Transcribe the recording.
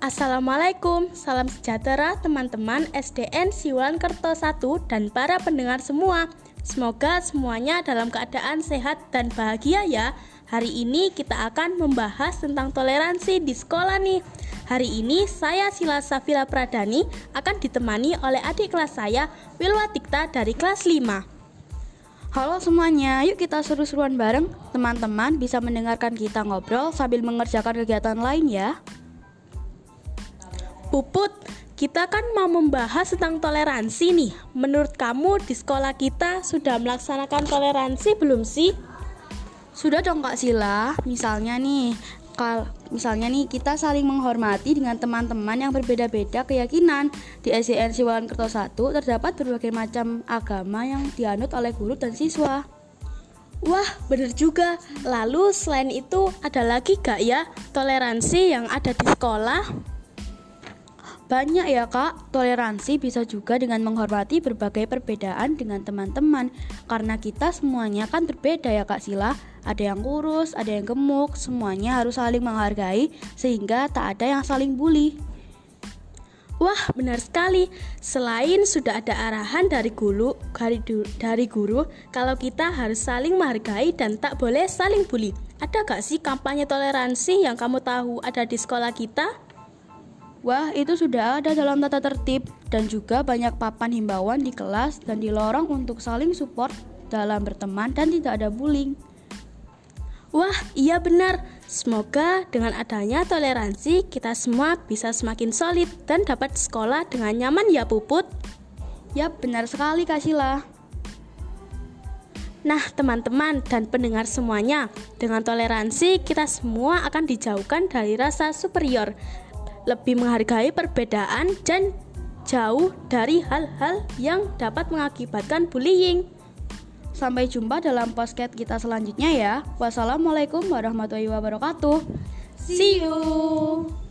Assalamualaikum, salam sejahtera teman-teman SDN Siwalan Kerto 1 dan para pendengar semua. Semoga semuanya dalam keadaan sehat dan bahagia ya. Hari ini kita akan membahas tentang toleransi di sekolah nih. Hari ini saya Sila Safila Pradani akan ditemani oleh adik kelas saya Wilwa Tikta dari kelas 5. Halo semuanya, yuk kita seru-seruan bareng. Teman-teman bisa mendengarkan kita ngobrol sambil mengerjakan kegiatan lain ya. Puput, kita kan mau membahas tentang toleransi nih. Menurut kamu di sekolah kita sudah melaksanakan toleransi belum sih? Sudah dong Kak Sila. Misalnya nih, kal misalnya nih kita saling menghormati dengan teman-teman yang berbeda-beda keyakinan. Di SDN Siwalan Kerto 1 terdapat berbagai macam agama yang dianut oleh guru dan siswa. Wah, bener juga. Lalu selain itu ada lagi gak ya toleransi yang ada di sekolah? Banyak ya kak, toleransi bisa juga dengan menghormati berbagai perbedaan dengan teman-teman Karena kita semuanya kan berbeda ya kak Sila Ada yang kurus, ada yang gemuk, semuanya harus saling menghargai Sehingga tak ada yang saling bully Wah, benar sekali. Selain sudah ada arahan dari guru, dari guru, kalau kita harus saling menghargai dan tak boleh saling bully. Ada gak sih kampanye toleransi yang kamu tahu ada di sekolah kita? Wah, itu sudah ada dalam tata tertib dan juga banyak papan himbauan di kelas dan di lorong untuk saling support dalam berteman dan tidak ada bullying. Wah, iya benar. Semoga dengan adanya toleransi kita semua bisa semakin solid dan dapat sekolah dengan nyaman ya Puput. Yap, benar sekali Kak Sila. Nah, teman-teman dan pendengar semuanya, dengan toleransi kita semua akan dijauhkan dari rasa superior lebih menghargai perbedaan dan jauh dari hal-hal yang dapat mengakibatkan bullying. Sampai jumpa dalam podcast kita selanjutnya ya. Wassalamualaikum warahmatullahi wabarakatuh. See you.